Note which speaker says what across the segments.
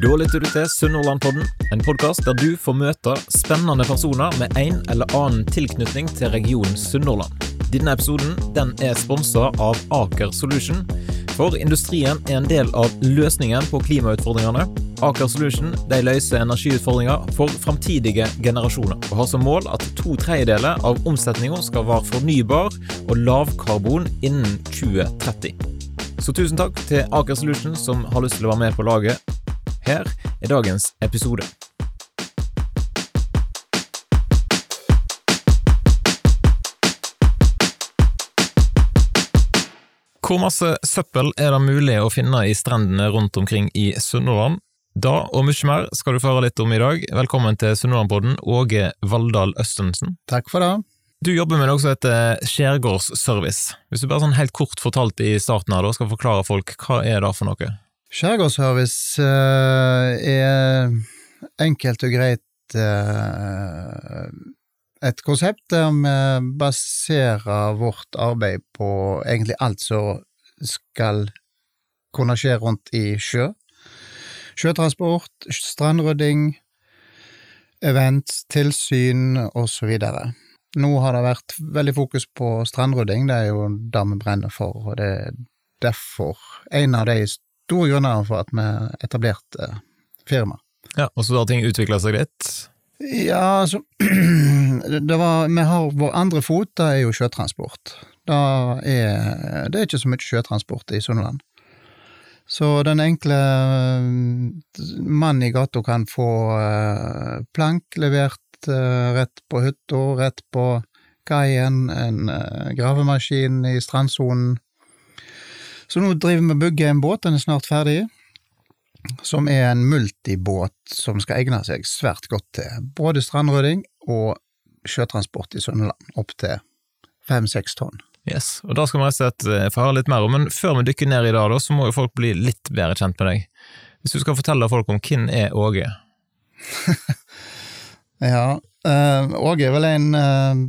Speaker 1: Da lytter du til Sunnhordlandpodden, en podkast der du får møte spennende personer med en eller annen tilknytning til regionen Sunnhordland. Denne episoden den er sponsa av Aker Solution, for industrien er en del av løsningen på klimautfordringene. Aker Solution de løser energiutfordringer for framtidige generasjoner, og har som mål at to tredjedeler av omsetninga skal være fornybar og lavkarbon innen 2030. Så tusen takk til Aker Solution som har lyst til å være med på laget. Her er dagens episode. Hvor masse søppel er det mulig å finne i strendene rundt omkring i Sunnhordland? Da og mye mer skal du få høre litt om i dag. Velkommen til Sunnhordlandpodden, Åge Valldal Østensen.
Speaker 2: Takk for det.
Speaker 1: Du jobber med noe som heter skjærgårdsservice. Hvis du bare sånn helt kort fortalt i starten her, da skal forklare folk, hva er det for noe?
Speaker 2: Skjærgårdsservice eh, er enkelt og greit eh, et konsept der vi baserer vårt arbeid på egentlig alt som skal kunne skje rundt i sjø. Sjøtransport, strandrydding, events, tilsyn osv. Nå har det vært veldig fokus på strandrydding, det er jo det vi brenner for, og det er derfor en av de store grunnene for at vi etablerte firma.
Speaker 1: Ja, Og så har ting utvikla seg greit?
Speaker 2: Ja, altså det var, Vi har vår andre fot, det er jo sjøtransport. Er, det er ikke så mye sjøtransport i Sunnland. Så den enkle mannen i gata kan få uh, plank levert rett på hytta, rett på kaien, en gravemaskin i strandsonen. Så nå driver vi og bygger en båt, den er snart ferdig som er en multibåt som skal egne seg svært godt til både strandrydding og sjøtransport i Sunnhordland, opp til fem–seks tonn.
Speaker 1: Yes, og da skal vi rett og slett eh, få høre litt mer om, men før vi dykker ned i det, så må jo folk bli litt bedre kjent med deg. Hvis du skal fortelle folk om hvem er Åge?
Speaker 2: ja, uh, Åge er vel en uh,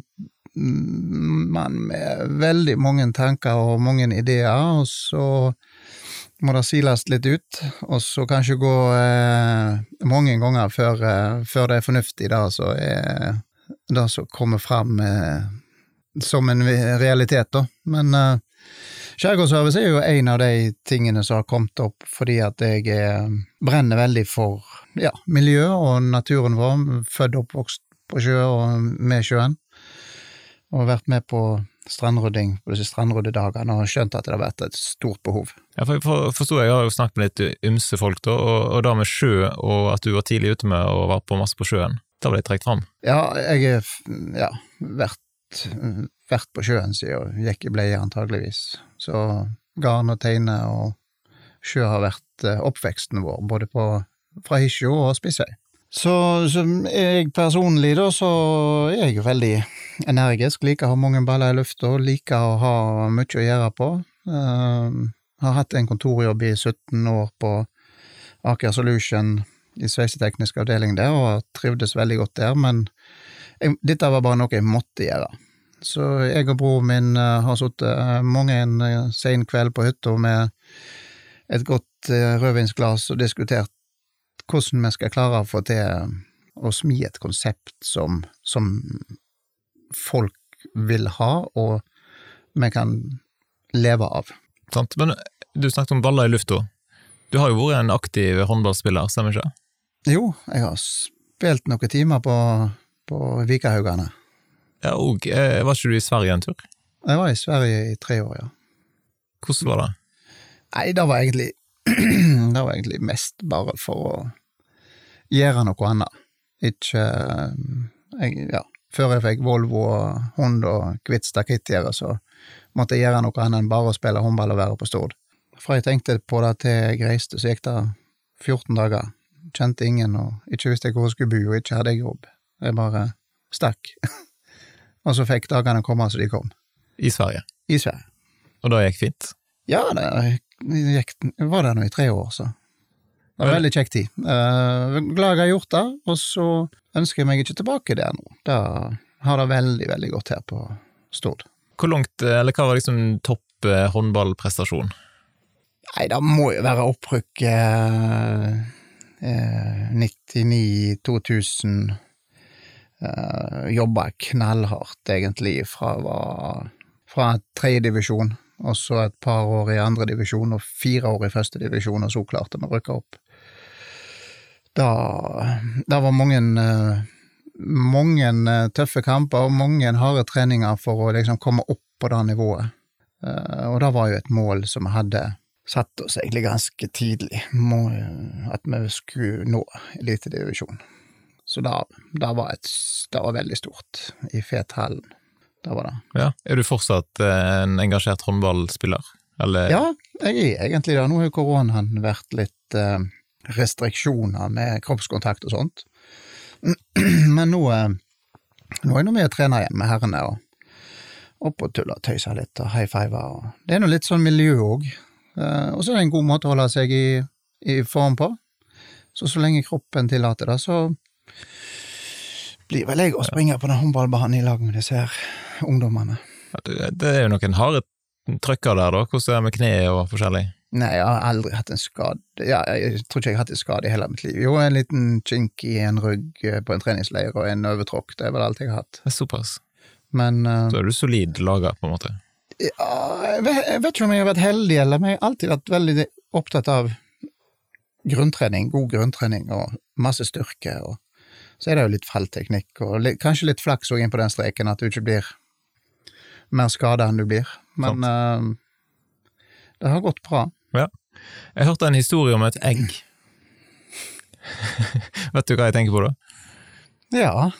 Speaker 2: mann med veldig mange tanker og mange ideer, og så må det siles litt ut, og så kanskje gå eh, mange ganger før, eh, før, det er fornuftig, da, så er det som kommer fram eh, som en realitet, da. Men eh, er jo en av de tingene som har kommet opp fordi at jeg eh, brenner veldig for ja, miljø og naturen vår, født og oppvokst på sjø og med sjøen, og vært med på strandrydding på disse strandryddedagene og skjønt at det har vært et stort behov.
Speaker 1: Ja, for Jeg forstår, jeg har jo snakket med litt ymse folk, da, og, og det med sjø, og at du var tidlig ute med å være på masse på sjøen. Da ble jeg trukket fram.
Speaker 2: Ja, jeg har ja, vært, vært, på sjøen siden jeg gikk i bleie, antageligvis. Så garn og teine og sjø har vært eh, oppveksten vår, både på, fra Hisjo og Spissøy. Så, så jeg personlig, da, så er jeg veldig energisk, liker å ha mange baller i lufta, liker å ha mye å gjøre på. Uh, har hatt en kontorjobb i 17 år på Aker Solution i sveiseteknisk avdeling der, og trivdes veldig godt der, men jeg, dette var bare noe jeg måtte gjøre. Så jeg og broren min uh, har sittet uh, mange en uh, sen kveld på hytta med et godt rødvinsglass og diskutert hvordan vi skal klare å få til å smi et konsept som, som folk vil ha, og vi kan leve av.
Speaker 1: Sant, men du snakket om baller i lufta. Du har jo vært en aktiv håndballspiller, stemmer ikke?
Speaker 2: Jo, jeg har spilt noen timer på, på Vikahaugane.
Speaker 1: Ja, og eh, Var ikke du i Sverige en tur?
Speaker 2: Jeg var i Sverige i tre år, ja.
Speaker 1: Hvordan var det?
Speaker 2: Nei, det var egentlig Det var egentlig mest bare for å gjøre noe annet. Ikke jeg, Ja, før jeg fikk Volvo og hund og hvitt stakittgjerde, så måtte jeg gjøre noe annet enn bare å spille håndball og være på Stord. Fra jeg tenkte på det til jeg reiste, så gikk det 14 dager. Kjente ingen, og ikke visste hvor jeg skulle bo, og ikke hadde jeg jobb. Jeg bare stakk. og så fikk dagene komme som de kom.
Speaker 1: I Sverige?
Speaker 2: I Sverige.
Speaker 1: Og da gikk fint?
Speaker 2: Ja, det gikk, var der nå i tre år, så. Det var veldig kjekk tid. Uh, glad jeg har gjort det, og så ønsker jeg meg ikke tilbake der nå. Da har det veldig, veldig godt her på Stord.
Speaker 1: Hvor langt, eller hva var liksom topp eh, håndballprestasjon?
Speaker 2: Nei, det må jo være opprykk eh, eh, 99-2000 Uh, jobba knallhardt, egentlig, fra, var, fra tredjedivisjon, og så et par år i andredivisjon og fire år i førstedivisjon, og så klarte vi å rykke opp. Da, da var mange mange eh, tøffe kamper og mange harde treninger for å liksom komme opp på det nivået. Eh, og det var jo et mål som vi hadde satt oss egentlig ganske tidlig, at vi skulle nå elitedivisjon. Så det, det, var et, det var veldig stort i Fethallen. Det var det.
Speaker 1: Ja, Er du fortsatt eh, en engasjert håndballspiller? Eller?
Speaker 2: Ja, jeg er egentlig det. Nå har koronaen vært litt restriksjoner med kroppskontakt og sånt. Men nå, eh, nå er jeg med og trener igjen med herrene, og opp og tuller og tøyser litt og high fiver. Det er nå litt sånn miljø òg. Eh, og så er det en god måte å holde seg i, i form på. Så så lenge kroppen tillater det, så blir vel jeg å springe på den håndballbanen i lag med disse her ungdommene.
Speaker 1: Det er jo noen harde trøkker der, da. Hvordan er det med kne og forskjellig?
Speaker 2: Nei, jeg har aldri hatt en skade ja, Jeg tror ikke jeg har hatt en skade i hele mitt liv. Jo, en liten kink i en rygg eh, på en treningsleir og en overtråkk, det er vel alt jeg har hatt.
Speaker 1: Det er såpass.
Speaker 2: Men uh,
Speaker 1: Så er du solid laga, på en måte?
Speaker 2: Ja, jeg vet, jeg vet ikke om jeg har vært heldig, eller men jeg har alltid vært veldig opptatt av grunntrening, god grunntrening og masse styrke, og så er det jo litt fallteknikk og litt, kanskje litt flaks òg inn på den streken, at du ikke blir mer skada enn du blir. Men uh, det har gått bra.
Speaker 1: Ja. Jeg hørte en historie om et egg. Vet du hva jeg tenker på da?
Speaker 2: Ja.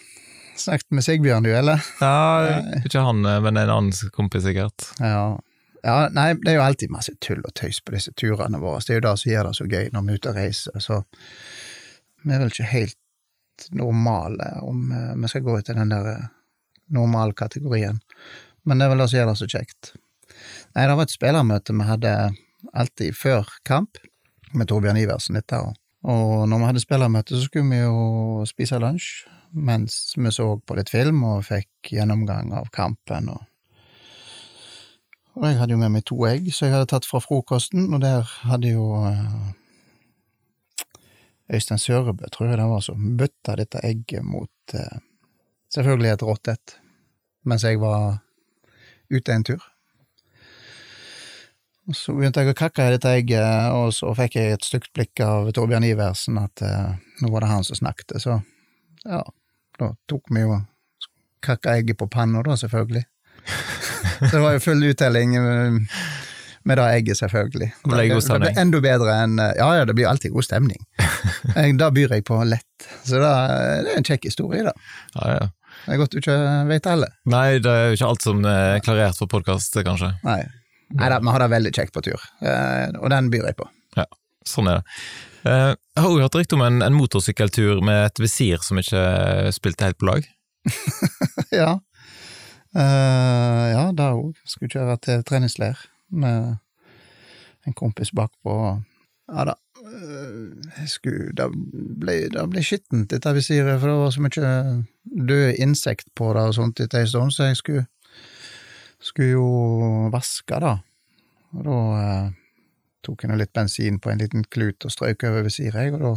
Speaker 2: Snakket med Sigbjørn, du, eller?
Speaker 1: Ja, ikke han, men en annen kompis, sikkert.
Speaker 2: Ja. ja. Nei, det er jo alltid masse tull og tøys på disse turene våre. Det er jo det som gjør det så gøy når vi er ute og reiser. Så vi er vel ikke helt normale om eh, vi skal gå ut i den der eh, normalkategorien. Men det er vel det som gjør det så kjekt. Nei, det var et spillermøte vi hadde alltid før kamp, med Torbjørn Iversen etter. Og når vi hadde spillermøte, så skulle vi jo spise lunsj mens vi så på litt film og fikk gjennomgang av kampen. Og, og jeg hadde jo med meg to egg som jeg hadde tatt fra frokosten, og der hadde jo uh, Øystein Sørebø, tror jeg det var, som bøtta dette egget mot uh, selvfølgelig et rått et, mens jeg var ute en tur. Så begynte jeg å kakke i dette egget, og så fikk jeg et stygt blikk av Torbjørn Iversen at eh, nå var det han som snakket, så ja, da tok vi jo kakka egget på panna, da, selvfølgelig. så det var jo full uttelling med det egget, selvfølgelig.
Speaker 1: Det ble god stemning.
Speaker 2: Det ble enda bedre enn Ja, ja, det blir alltid god stemning. da byr jeg på lett, så det, det er en kjekk historie, da.
Speaker 1: Ja, ja.
Speaker 2: Det er godt du ikke vet heller.
Speaker 1: Nei, det er jo ikke alt som er klarert for podkast, kanskje.
Speaker 2: Nei. Nei da, vi har det veldig kjekt på tur, eh, og den byr jeg på.
Speaker 1: Ja, sånn er det. Eh, jeg har også hørt rykte om en, en motorsykkeltur med et visir som ikke spilte helt på lag?
Speaker 2: ja. Uh, ja, da òg. Skulle kjøre til treningsleir med en kompis bakpå. Ja da. Uh, skulle, det ble, det ble skittent, dette visiret, for det var så mye døde insekt på det og sånt etter en stund, så jeg skulle skulle jo vaske, da. Og da eh, tok jeg litt bensin på en liten klut og strøk over visiret, og da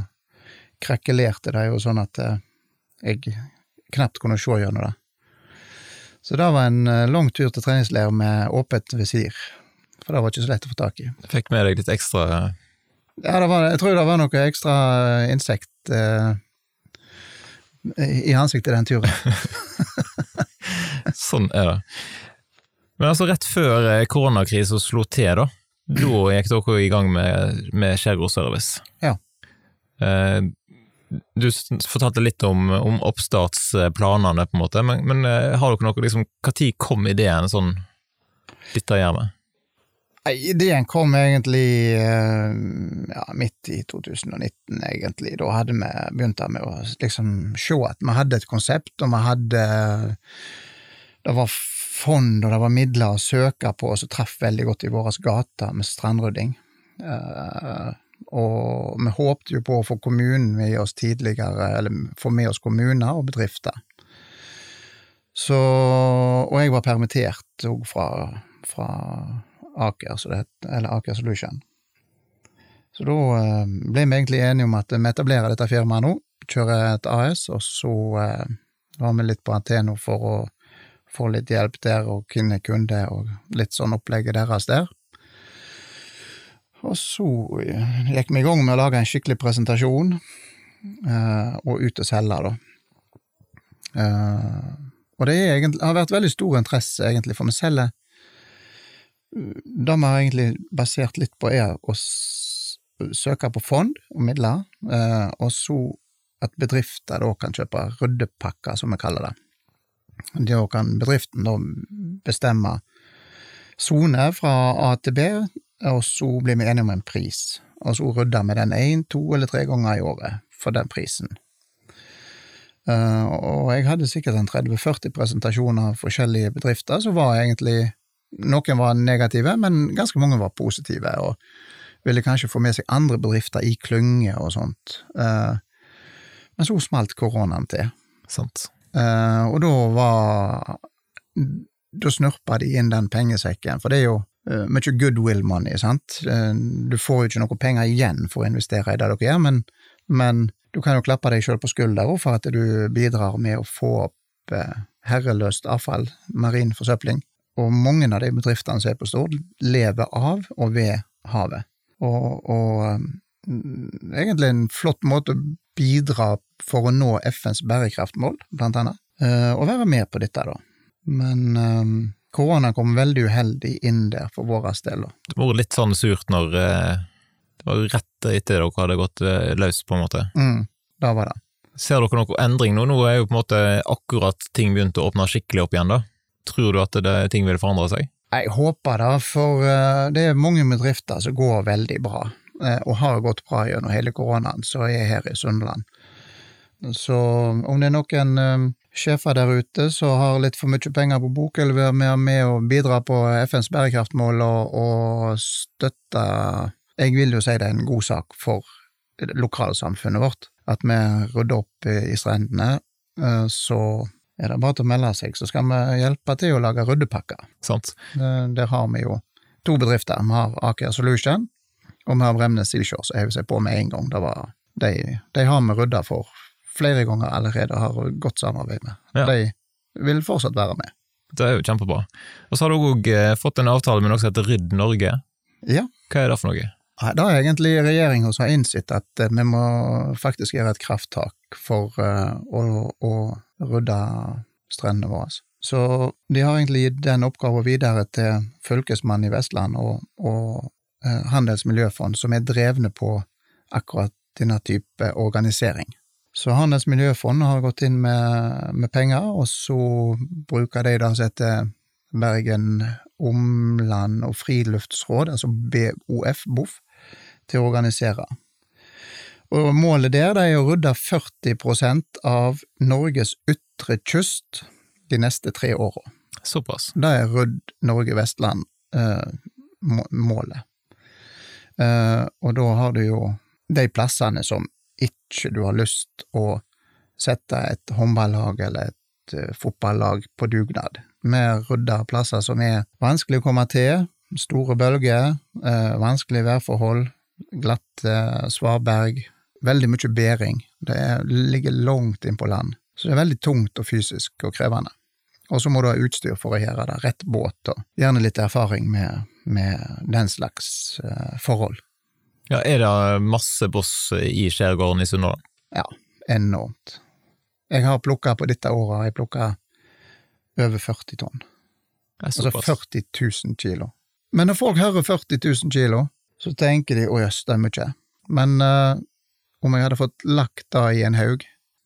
Speaker 2: krakelerte det jo sånn at eh, jeg knapt kunne se gjennom det. Så det var en eh, lang tur til treningsleir med åpent visir, for det var ikke så lett å få tak i.
Speaker 1: Fikk med deg litt ekstra
Speaker 2: Ja, var, jeg tror det var noe ekstra insekt eh, i ansiktet den turen.
Speaker 1: sånn er det. Men altså, rett før eh, koronakrisen slo til, da, da gikk dere i gang med, med Skjærgårdsservice.
Speaker 2: Ja.
Speaker 1: Eh, du fortalte litt om, om oppstartsplanene, på en måte, men, men eh, har dere noe liksom, Når kom ideen sånn Dette gjør vi?
Speaker 2: Ideen kom egentlig ja, midt i 2019, egentlig. Da hadde vi begynt med å liksom se at vi hadde et konsept, og vi hadde Det var fond og det var midler å søke på som traff veldig godt i våre gater med strandrydding. Uh, og vi håpte jo på å få kommunen med oss tidligere, eller få med oss kommuner og bedrifter. Så Og jeg var permittert òg fra, fra, Aker, det, eller Aker Solution. Så da eh, ble vi egentlig enige om at vi etablerer dette firmaet nå, kjører et AS, og så eh, var vi litt på Anteno for å få litt hjelp der, og kunne kunde, og litt sånn opplegget deres der. Og så eh, gikk vi i gang med å lage en skikkelig presentasjon, eh, og ut og selge, da. Eh, og det egentlig, har vært veldig stor interesse, egentlig, for vi selger Det vi har egentlig basert litt på, er å søke på fond og midler, eh, og så at bedrifter da kan kjøpe ryddepakker, som vi kaller det. Da kan bedriften da bestemme sone fra A til B, og så blir vi enige om en pris, og så rydder vi den én, to eller tre ganger i året for den prisen. Uh, og jeg hadde sikkert en 30-40 presentasjoner av forskjellige bedrifter, så var egentlig Noen var negative, men ganske mange var positive, og ville kanskje få med seg andre bedrifter i klynge og sånt. Uh, men så smalt koronaen til.
Speaker 1: Sant.
Speaker 2: Uh, og da var Da snurpa de inn den pengesekken, for det er jo uh, mye goodwill money, sant. Uh, du får jo ikke noe penger igjen for å investere i det dere gjør, men, men du kan jo klappe deg sjøl på skuldra for at du bidrar med å få opp herreløst avfall, marin forsøpling. Og mange av de bedriftene som er på Stord, lever av og ved havet. Og, og egentlig en flott måte å bidra for å nå FNs bærekraftmål, blant annet, og være med på dette, da. Men um, korona kom veldig uheldig inn der for vår del.
Speaker 1: Det var litt sånn surt når uh, det var rett etter dere hadde gått løs, på en måte.
Speaker 2: Mm, da var det.
Speaker 1: Ser dere noe endring nå? Nå er jo på en måte akkurat ting begynt å åpne skikkelig opp igjen, da. Tror du at det, ting vil forandre seg?
Speaker 2: Jeg håper det, for det er mange bedrifter som går veldig bra, og har gått bra gjennom hele koronaen, så er jeg her i Sunnland. Så om det er noen um, sjefer der ute som har litt for mye penger på bok, eller vil være med å bidra på FNs bærekraftmål og, og støtte Jeg vil jo si det er en god sak for lokalsamfunnet vårt, at vi rydder opp i strendene. Uh, så er det bare til å melde seg, så skal vi hjelpe til å lage ryddepakker.
Speaker 1: Sant.
Speaker 2: Der har vi jo to bedrifter. Vi har Aker Solution, og vi har Bremnes Seashore, som hever seg på med en gang. Det var, de, de har vi rydda for flere ganger allerede har godt samarbeid med. Ja. De vil fortsatt være med.
Speaker 1: Det er jo kjempebra. Og så har du òg fått en avtale med noe som heter Rydd Norge.
Speaker 2: Ja.
Speaker 1: Hva er det for noe?
Speaker 2: Det er egentlig regjeringa som har innsett at vi må faktisk gjøre et krafttak for uh, å, å rydde strendene våre. Så de har egentlig gitt den oppgaven videre til Fylkesmannen i Vestland og, og uh, Handels miljøfond, som er drevne på akkurat denne type organisering. Så Handels miljøfond har gått inn med, med penger, og så bruker de det som heter Bergen Omland og Friluftsråd, altså BOF, BOF, til å organisere. Og målet der er å rydde 40% av Norges ytre kyst de neste tre åra.
Speaker 1: Såpass.
Speaker 2: Det er Rydd Norge Vestland eh, målet. Eh, og da har du jo de plassene som ikke du har lyst å sette et håndballag eller et uh, fotballag på dugnad. Vi rydder plasser som er vanskelig å komme til, store bølger, uh, vanskelige værforhold, glatte svaberg, veldig mye bæring. Det er, ligger langt inn på land, så det er veldig tungt og fysisk og krevende. Og så må du ha utstyr for å gjøre det, rett båt og gjerne litt erfaring med, med den slags uh, forhold.
Speaker 1: Ja, Er det masse boss i skjærgården i Sunndal?
Speaker 2: Ja, enormt. Jeg har plukka på dette året jeg plukka over 40 tonn. Altså 40 000 kilo. Men når folk hører 40 000 kilo, så tenker de å jøss, det er mye. Men uh, om jeg hadde fått lagt det i en haug,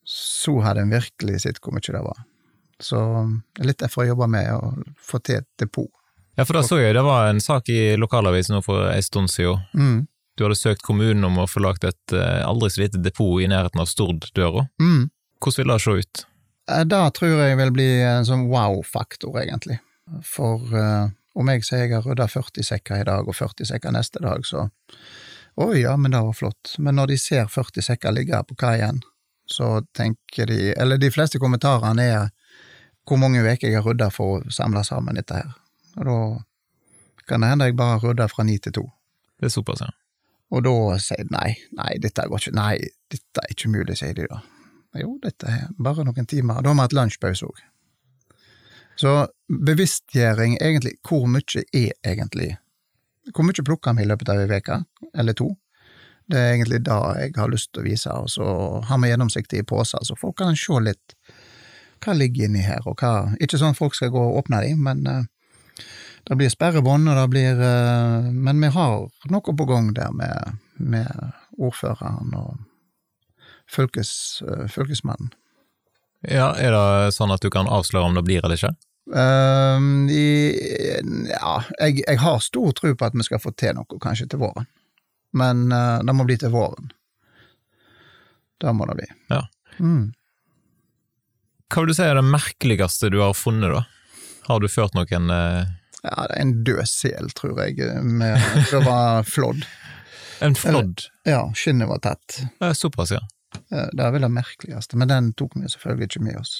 Speaker 2: så hadde en virkelig sett hvor mye det var. Så det er litt derfor jeg jobber med å få til et depot.
Speaker 1: Ja, for da så jeg det var en sak i lokalavisen nå for en stund siden.
Speaker 2: Mm.
Speaker 1: Du hadde søkt kommunen om å få lagt et uh, aldri så lite depot i nærheten av Stord-døra.
Speaker 2: Mm.
Speaker 1: Hvordan vil det se ut?
Speaker 2: Eh, det tror jeg vil bli en sånn wow-faktor, egentlig. For uh, om jeg sier jeg har rydda 40 sekker i dag og 40 sekker neste dag, så oi, ja, men det var flott. Men når de ser 40 sekker ligge på kaien, så tenker de Eller de fleste kommentarene er hvor mange uker jeg har rydda for å samle sammen dette her. Og da kan det hende jeg bare rydder fra ni til to.
Speaker 1: Det er såpass, ja.
Speaker 2: Og da sier de nei, nei, dette går ikke, nei, dette er ikke mulig, sier de da. Jo, dette er bare noen timer. Da har vi hatt lunsjpause òg. Så bevisstgjøring, egentlig, hvor mye er egentlig Hvor mye plukker vi i løpet av ei uke, eller to? Det er egentlig det jeg har lyst til å vise, og så har vi gjennomsiktige poser, så folk kan se litt hva ligger inni her, og hva Ikke sånn at folk skal gå og åpne dem, men uh, det blir sperrebånd, og det blir uh, Men vi har noe på gang der med, med ordføreren og fylkes, uh, fylkesmannen.
Speaker 1: Ja, er det sånn at du kan avsløre om det blir eller ikke?
Speaker 2: Uh, i, ja, jeg, jeg, har stor tro på at vi skal få til noe, kanskje til våren. Men uh, det må bli til våren. Det må det bli.
Speaker 1: Ja. Mm. Hva vil du si er det merkeligste du har funnet, da? Har du ført noen uh...
Speaker 2: Ja, det er en død sel, tror jeg, med, det var flådd.
Speaker 1: en flådd?
Speaker 2: Ja, skinnet var tett.
Speaker 1: Såpass, ja.
Speaker 2: Det er vel det merkeligste, men den tok vi selvfølgelig ikke med oss.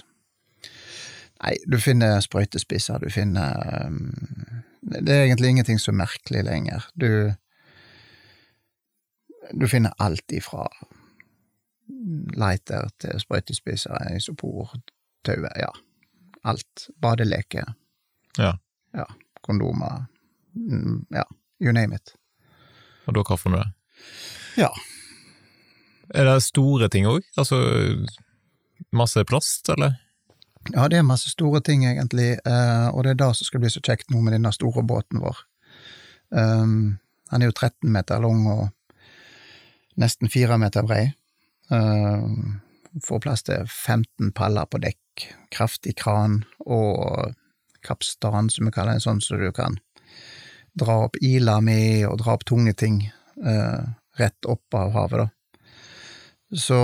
Speaker 2: Nei, du finner sprøytespisser, du finner um, Det er egentlig ingenting så merkelig lenger. Du Du finner alt ifra lighter til sprøytespisser, isopor, tauer, ja. Alt. Badeleker.
Speaker 1: Ja.
Speaker 2: ja. Kondomer. Mm, ja, you name it.
Speaker 1: Og da har med det?
Speaker 2: Ja.
Speaker 1: Er det store ting òg? Altså masse plast, eller?
Speaker 2: Ja, det er masse store ting, egentlig, uh, og det er det som skal bli så kjekt nå med denne store båten vår. Um, han er jo 13 meter lang og nesten 4 meter brei. Uh, får plass til 15 paller på dekk, kraftig kran og kapstan, som vi kaller det, sånn så du kan dra opp ila med og dra opp tunge ting eh, rett opp av havet, da. Så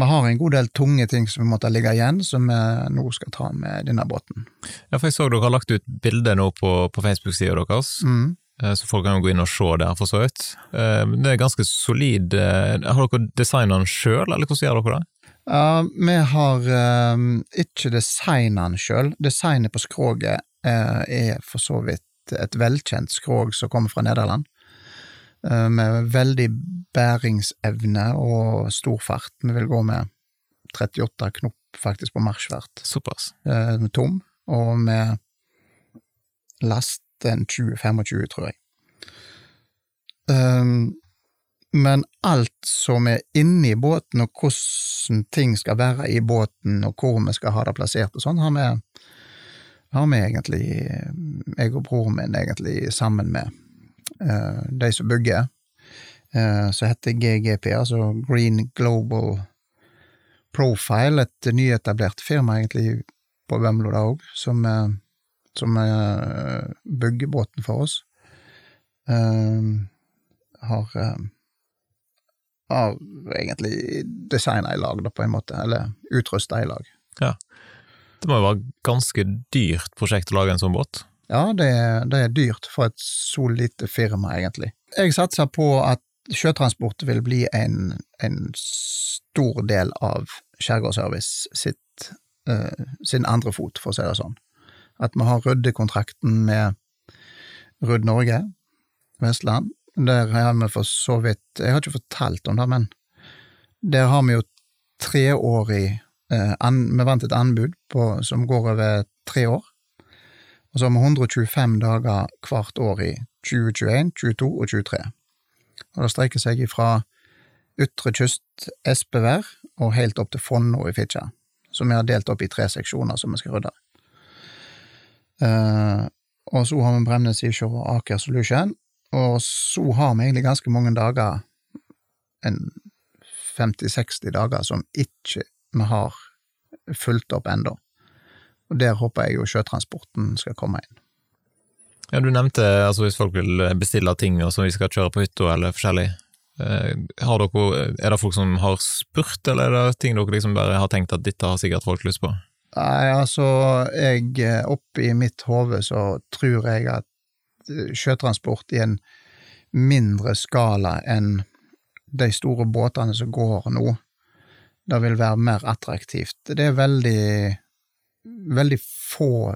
Speaker 2: vi har en god del tunge ting som vi måtte ligge igjen, som vi nå skal ta med denne båten.
Speaker 1: Ja, for jeg så dere har lagt ut bilde nå på, på Facebook-sida deres, mm. Eh, så folk kan jo gå inn og se der, for så vidt. Eh, det er ganske solid. Eh, har dere designa den sjøl, eller hvordan gjør dere det?
Speaker 2: Uh, vi har uh, ikke designa den sjøl. Designet på skroget uh, er for så vidt et velkjent skrog som kommer fra Nederland. Eh, med veldig bæringsevne og stor fart. Vi vil gå med 38 knop faktisk på marsjfart.
Speaker 1: Såpass.
Speaker 2: Eh, med tom, og med last en 20-25, tror jeg. Um, men alt som er inni båten, og hvordan ting skal være i båten, og hvor vi skal ha det plassert og sånn, har vi, har vi egentlig, jeg og broren min, egentlig sammen med uh, de som bygger, Uh, som heter GGP, altså Green Global Profile, et nyetablert firma egentlig på Vømlo da òg, som, uh, som bygger båten for oss. har har egentlig designa i lag, da, på en måte, eller utrusta i lag.
Speaker 1: Ja. Det må jo være ganske dyrt prosjekt å lage en sånn båt?
Speaker 2: Ja, det, det, er dyrt for et så lite firma, egentlig. Jeg satser på at sjøtransport vil bli en, en stor del av Skjærgårdsservice sitt, uh, sin andre fot, for å si det sånn. At vi har Rudde-kontrakten med Rudd Norge, Vestland. Der har vi for så vidt Jeg har ikke fortalt om det, men der har vi jo treårig eh, an, Vi vant et anbud på, som går over tre år og så har vi 125 dager hvert år i 2021, 2022 og 2023. Og det streker seg ifra ytre kyst Espevær og helt opp til Fonno i Fitjar, som vi har delt opp i tre seksjoner som vi skal rydde. Eh, og så har vi Bremnes Seashore og Aker Solution, og så har vi egentlig ganske mange dager, en 50-60 dager, som ikke vi har fulgt opp ennå. Og der håper jeg jo sjøtransporten skal komme inn.
Speaker 1: Ja, Du nevnte altså hvis folk vil bestille ting som vi skal kjøre på hytta eller forskjellig. Eh, har dere, er det folk som har spurt, eller er det ting dere liksom bare har tenkt at dette har sikkert folk lyst på?
Speaker 2: Nei, altså, jeg eh, oppi mitt hode så tror jeg at sjøtransport i en mindre skala enn de store båtene som går nå, det vil være mer attraktivt. Det er veldig veldig få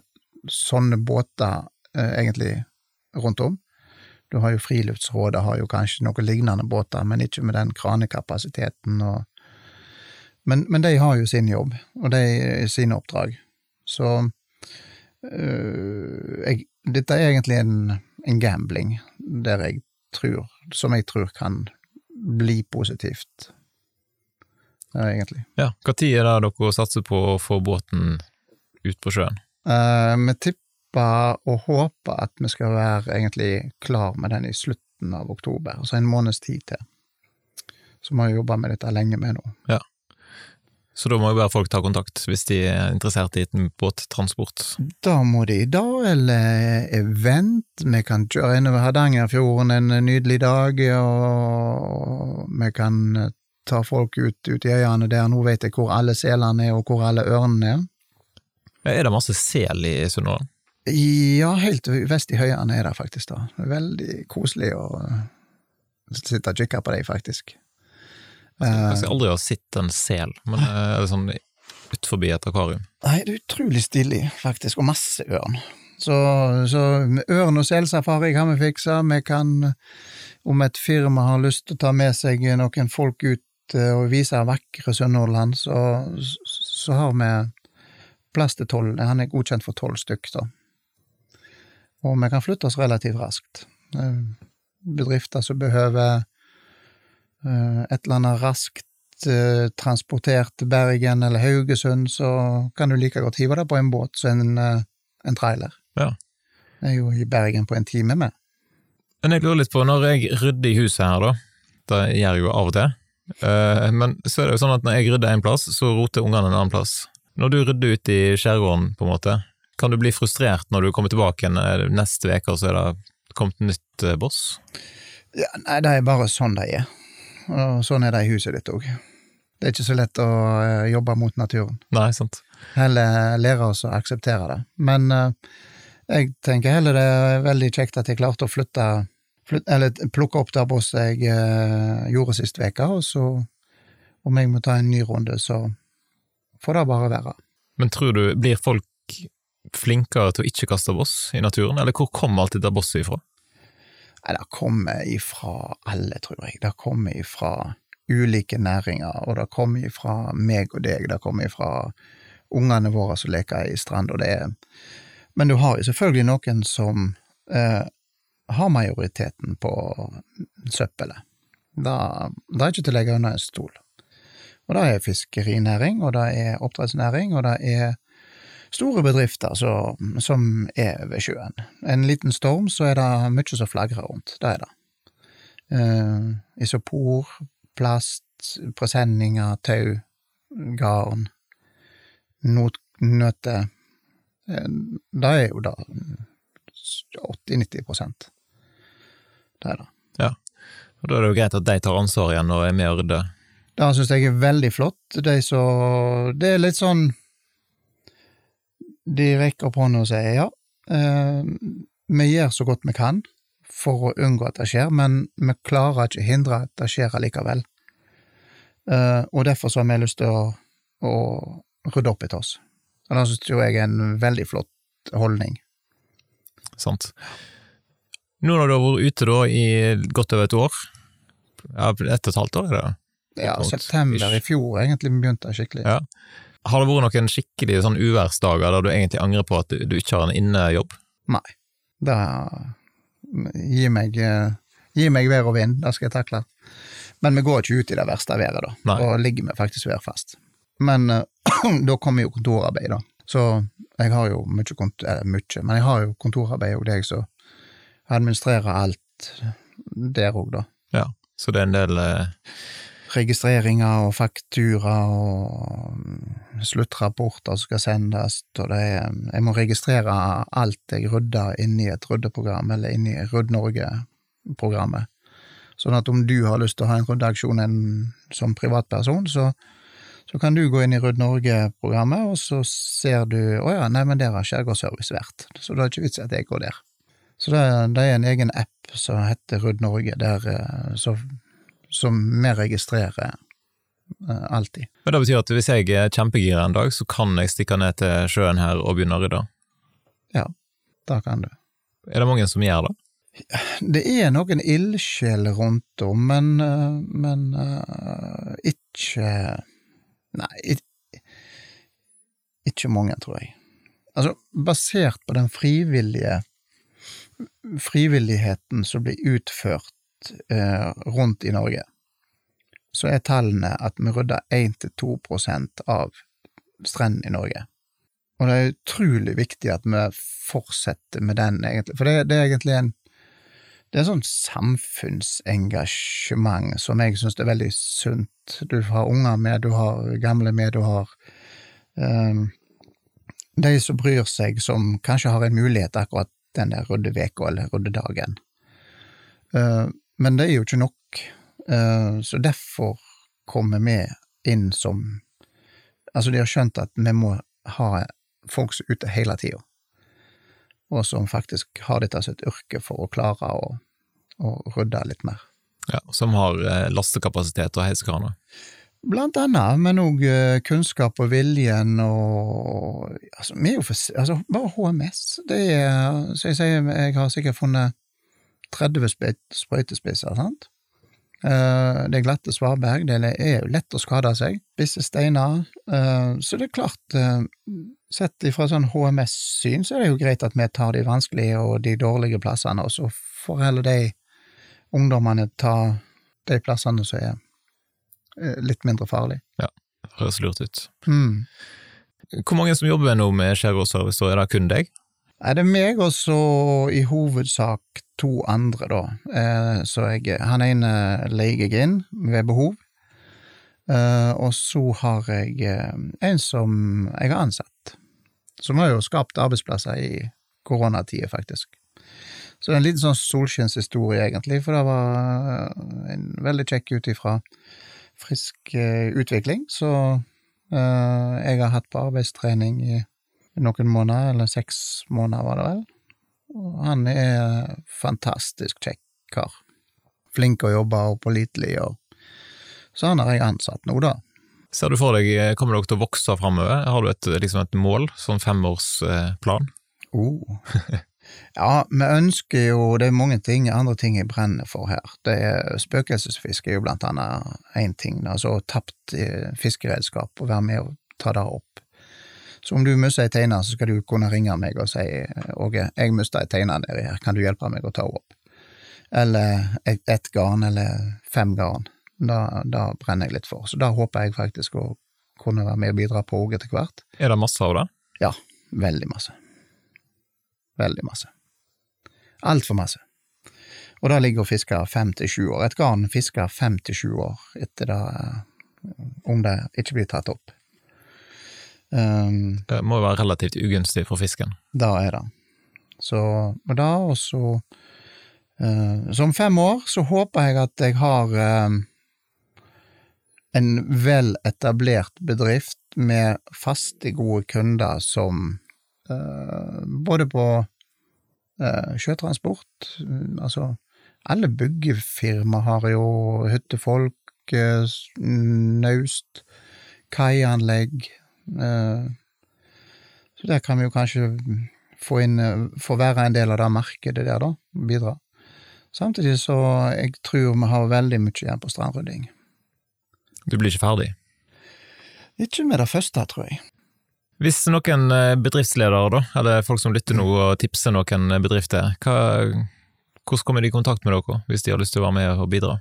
Speaker 2: sånne båter, eh, egentlig, rundt om. Du har jo Friluftsrådet har jo kanskje noen lignende båter, men ikke med den kranekapasiteten og men, men de har jo sin jobb, og de sine oppdrag. Så øh, jeg, dette er egentlig en, en gambling der jeg tror, som jeg tror kan bli positivt, ja, egentlig.
Speaker 1: Ja, Når er det dere satser på å få båten ut på sjøen?
Speaker 2: Uh, vi tipper og håper at vi skal være egentlig klar med den i slutten av oktober, altså en måneds tid til. Så vi har jobba med dette lenge med nå.
Speaker 1: Ja. Så da må jo bare folk ta kontakt hvis de er interessert i en båttransport?
Speaker 2: Da må de da, eller event. Vi kan kjøre innover Hardangerfjorden en nydelig dag, og vi kan ta folk ut, ut i øyene der. Nå vet jeg hvor alle selene er, og hvor alle ørnene er.
Speaker 1: Er det masse sel i Sunnhordland?
Speaker 2: Ja, helt vest i høyene er det faktisk. Det veldig koselig å sitte og kikke på dem, faktisk.
Speaker 1: Jeg skal aldri ha sett en sel, men eh, er det sånn ut forbi et akvarium?
Speaker 2: Nei, det er utrolig stilig, faktisk, og masse ørn. Så, så ørn- og selsafari kan vi fikse. Vi kan, om et firma har lyst til å ta med seg noen folk ut eh, og vise vakre Sunnhordland, så, så har vi plass til tolv. Han er godkjent for tolv stykk, da. Og vi kan flytte oss relativt raskt. Bedrifter som behøver Eh, et eller annet raskt eh, transportert til Bergen eller Haugesund, så kan du like godt hive det på en båt som en, eh, en trailer.
Speaker 1: Ja.
Speaker 2: Jeg er jo i Bergen på en time med.
Speaker 1: Men jeg lurer litt på, når jeg rydder i huset her, da, det gjør jeg jo av og til, men så er det jo sånn at når jeg rydder en plass, så roter ungene en annen plass. Når du rydder ut i skjærgården, på en måte, kan du bli frustrert når du kommer tilbake neste uke, og så er det kommet nytt boss?
Speaker 2: Ja, nei, det er bare sånn det er og sånn er det i huset ditt òg. Det er ikke så lett å uh, jobbe mot naturen.
Speaker 1: Nei, sant.
Speaker 2: Heller lære oss å akseptere det. Men uh, jeg tenker heller det er veldig kjekt at jeg klarte å flytte, flytte Eller plukke opp det bosset jeg uh, gjorde sist uke, og så om jeg må ta en ny runde, så får det bare være.
Speaker 1: Men tror du, blir folk flinkere til å ikke kaste boss i naturen, eller hvor kommer alt dette bosset ifra?
Speaker 2: Nei, det kommer ifra alle, tror jeg. Det kommer ifra ulike næringer, og det kommer ifra meg og deg, det kommer ifra ungene våre som leker i strand, og det er Men du har jo selvfølgelig noen som eh, har majoriteten på søppelet. Det, det er ikke til å legge under en stol. Og det er fiskerinæring, og det er oppdrettsnæring, og det er store bedrifter så, som er ved sjøen. En liten storm, så er det mye som flagrer rundt. Det er det. Uh, isopor, plast, presenninger, tau, garn, not, nøte uh, Det er jo da 80-90 Det er det.
Speaker 1: Ja, og da er det jo greit at de tar ansvar igjen og er med og rydder.
Speaker 2: Det syns jeg er veldig flott. De så Det er litt sånn de rekker opp hånda og sier ja, eh, vi gjør så godt vi kan for å unngå at det skjer, men vi klarer ikke å hindre at det skjer allikevel. Eh, og derfor så har vi lyst til å, å rydde opp etter oss. Og det synes jeg er en veldig flott holdning.
Speaker 1: Sant. Nå når du har vært ute da i godt over et år, ja, ett og et halvt år, er det?
Speaker 2: Ja, september i fjor egentlig begynte det skikkelig.
Speaker 1: Ja. Har det vært noen skikkelig sånn uværsdager der du egentlig angrer på at du, du ikke har en innejobb?
Speaker 2: Nei. Det Gi meg, gi meg vær og vind, det skal jeg takle. Men vi går ikke ut i det verste været, da. Nei. Da ligger vi faktisk værfast. Men da kommer jo kontorarbeid, da. Så jeg har jo mye kontor... Eller mye, men jeg har jo kontorarbeid og deg som administrerer alt der òg, da.
Speaker 1: Ja, så det er en del eh
Speaker 2: registreringer og faktura og sluttrapporter som skal sendes, og det er Jeg må registrere alt jeg rydder inni et ryddeprogram, eller inni Rydd Norge-programmet. Sånn at om du har lyst til å ha en ryddeaksjon som privatperson, så, så kan du gå inn i Rydd Norge-programmet, og så ser du å ja, nei, men der har Skjærgårdsservice vært, så det er ikke vits at jeg går der. Så det, det er en egen app som heter Rydd Norge, der eh, så som vi registrerer uh, alltid.
Speaker 1: Men Det betyr at hvis jeg er kjempegira en dag, så kan jeg stikke ned til sjøen her og begynne å rydde?
Speaker 2: Ja, det kan du.
Speaker 1: Er det mange som gjør det?
Speaker 2: Det er noen ildsjeler rundt om, men, eh, men uh, ikke Nei, ikke mange, tror jeg. Altså, basert på den frivillige frivilligheten som blir utført uh, rundt i Norge, så er tallene at vi rydder 1-2 prosent av strendene i Norge. Og det er utrolig viktig at vi fortsetter med den, egentlig, for det, det er egentlig en det er sånn samfunnsengasjement som jeg syns er veldig sunt. Du har unger med, du har gamle med, du har um, de som bryr seg, som kanskje har en mulighet akkurat den der ryddeveka eller ryddedagen. Uh, men det er jo ikke nok, uh, så derfor kommer vi inn som Altså, de har skjønt at vi må ha folk som er ute hele tida og som faktisk har dette som et yrke for å klare å, å rydde litt mer.
Speaker 1: Ja, Som har eh, lastekapasitet og heisekraner?
Speaker 2: Blant annet, men òg eh, kunnskap og viljen og altså, vi er jo for, altså, Bare HMS. Det er, så jeg sier, jeg har sikkert funnet 30 sprøytespisser, sant? Eh, det er glatte svaberg, det er jo lett å skade seg. visse steiner. Eh, så det er klart, eh, sett ifra sånn HMS-syn, så er det jo greit at vi tar de vanskelige og de dårlige plassene, og så får heller de ungdommene ta de plassene som er litt mindre farlige.
Speaker 1: Ja, høres lurt ut.
Speaker 2: Mm.
Speaker 1: Hvor mange som jobber nå med skjærgårdsservice, er det kun deg?
Speaker 2: Nei, det er meg og så i hovedsak to andre, da. Eh, så jeg, han ene leier jeg inn ved behov. Eh, og så har jeg eh, en som jeg har ansatt, som har jo skapt arbeidsplasser i koronatida, faktisk. Så det er en liten sånn solskinnshistorie, egentlig, for det var en veldig kjekk ut ifra frisk utvikling. Så jeg har hatt på arbeidstrening i noen måneder, eller seks måneder var det vel. Han er fantastisk kjekk kar. Flink å jobbe og pålitelig, og så han har jeg ansatt nå, da.
Speaker 1: Ser du for deg, kommer dere til å vokse framover? Har du et, liksom et mål, sånn femårsplan?
Speaker 2: Oh. ja, vi ønsker jo, det er mange ting, andre ting jeg brenner for her. Det er Spøkelsesfiske er jo blant annet én ting, altså tapt eh, fiskeredskap, å være med og ta det opp. Så om du mister ei teine, så skal du kunne ringe meg og si Åge, jeg mista ei teine nedi her, kan du hjelpe meg å ta henne opp? Eller ett et garn, eller fem garn. Da, da, brenner jeg litt for. Så da håper jeg faktisk å kunne være med og bidra på òg etter hvert.
Speaker 1: Er det masse av det?
Speaker 2: Ja, veldig masse. Veldig masse. Altfor masse. Og da ligger og fisker fem til sju år. Et garn fisker fem til sju år etter det, om det ikke blir tatt opp.
Speaker 1: Um, det må jo være relativt ugunstig for fisken?
Speaker 2: Da er det. Så, og da, og så uh, Så om fem år så håper jeg at jeg har uh, en vel etablert bedrift med faste, gode kunder som uh, Både på sjøtransport, altså alle byggefirma har jo hyttefolk, naust, kaianlegg, Eh, så der kan vi jo kanskje få inn forverre være en del av det markedet der, da. Bidra. Samtidig så jeg tror vi har veldig mye igjen på strandrydding.
Speaker 1: Du blir ikke ferdig?
Speaker 2: Ikke med det første, tror jeg.
Speaker 1: Hvis noen eh, bedriftsledere, da, eller folk som lytter nå og tipser noen bedrifter, hva, hvordan kommer de i kontakt med dere hvis de har lyst til å være med og bidra?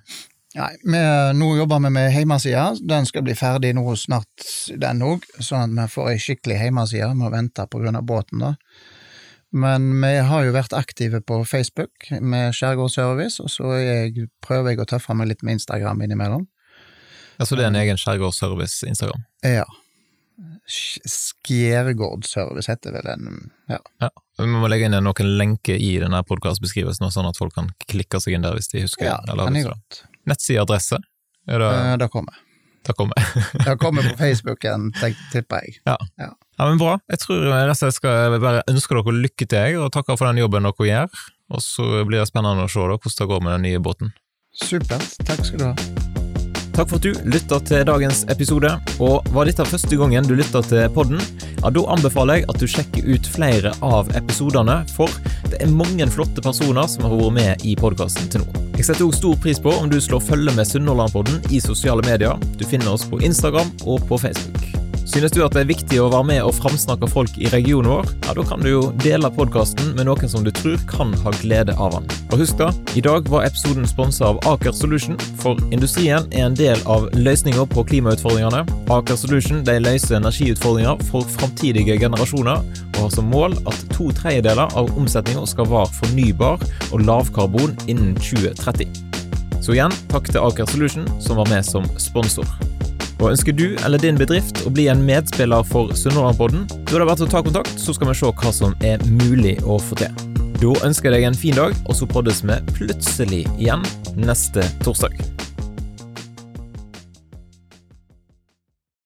Speaker 2: Nei, vi, nå jobber vi med hjemmesida. Den skal bli ferdig nå snart, den òg, sånn at vi får ei skikkelig hjemmeside. Vi må vente på grunn av båten, da. Men vi har jo vært aktive på Facebook med Skjærgårdsservice, og så jeg, prøver jeg å tøffe meg litt med Instagram innimellom.
Speaker 1: Ja, Så det er en egen Skjærgårdsservice-Instagram?
Speaker 2: Ja. Skjærgårdsservice heter vel den, ja.
Speaker 1: ja. Vi må legge inn noen lenker i denne podkastbeskrivelsen, sånn at folk kan klikke seg inn der hvis de husker.
Speaker 2: Ja, det kan jeg godt
Speaker 1: nettsideadresse? Er det
Speaker 2: eh, Det kommer.
Speaker 1: Det kommer.
Speaker 2: det kommer på Facebooken, tipper jeg.
Speaker 1: Ja. ja. ja. men Bra. Jeg tror jeg skal bare ønske dere lykke til, og takke for den jobben dere gjør. Og så blir det spennende å se da, hvordan det går med den nye båten.
Speaker 2: Supert. Takk skal du ha.
Speaker 1: Takk for at du lytta til dagens episode. Og var dette første gangen du lytta til podden? ja, da anbefaler jeg at du sjekker ut flere av episodene, for det er mange flotte personer som har vært med i podkasten til nå. Jeg setter også stor pris på om du slår følge med Sunnhordlandpodden i sosiale medier. Du finner oss på Instagram og på Facebook. Synes du at det er viktig å være med og framsnakke folk i regionen vår, ja, da kan du jo dele podkasten med noen som du tror kan ha glede av den. Og husk da, i dag var episoden sponsa av Aker Solution, for industrien er en del av løsninga på klimautfordringene. Aker Solution de løser energiutfordringer for framtidige generasjoner, og har som mål at to tredjedeler av omsetninga skal være fornybar og lavkarbon innen 2030. Så igjen, takk til Aker Solution, som var med som sponsor. Og Ønsker du eller din bedrift å bli en medspiller for Sunnhordlandpodden, da er det bare å ta kontakt, så skal vi se hva som er mulig å få til. Da ønsker jeg deg en fin dag, og så poddes vi plutselig igjen neste torsdag.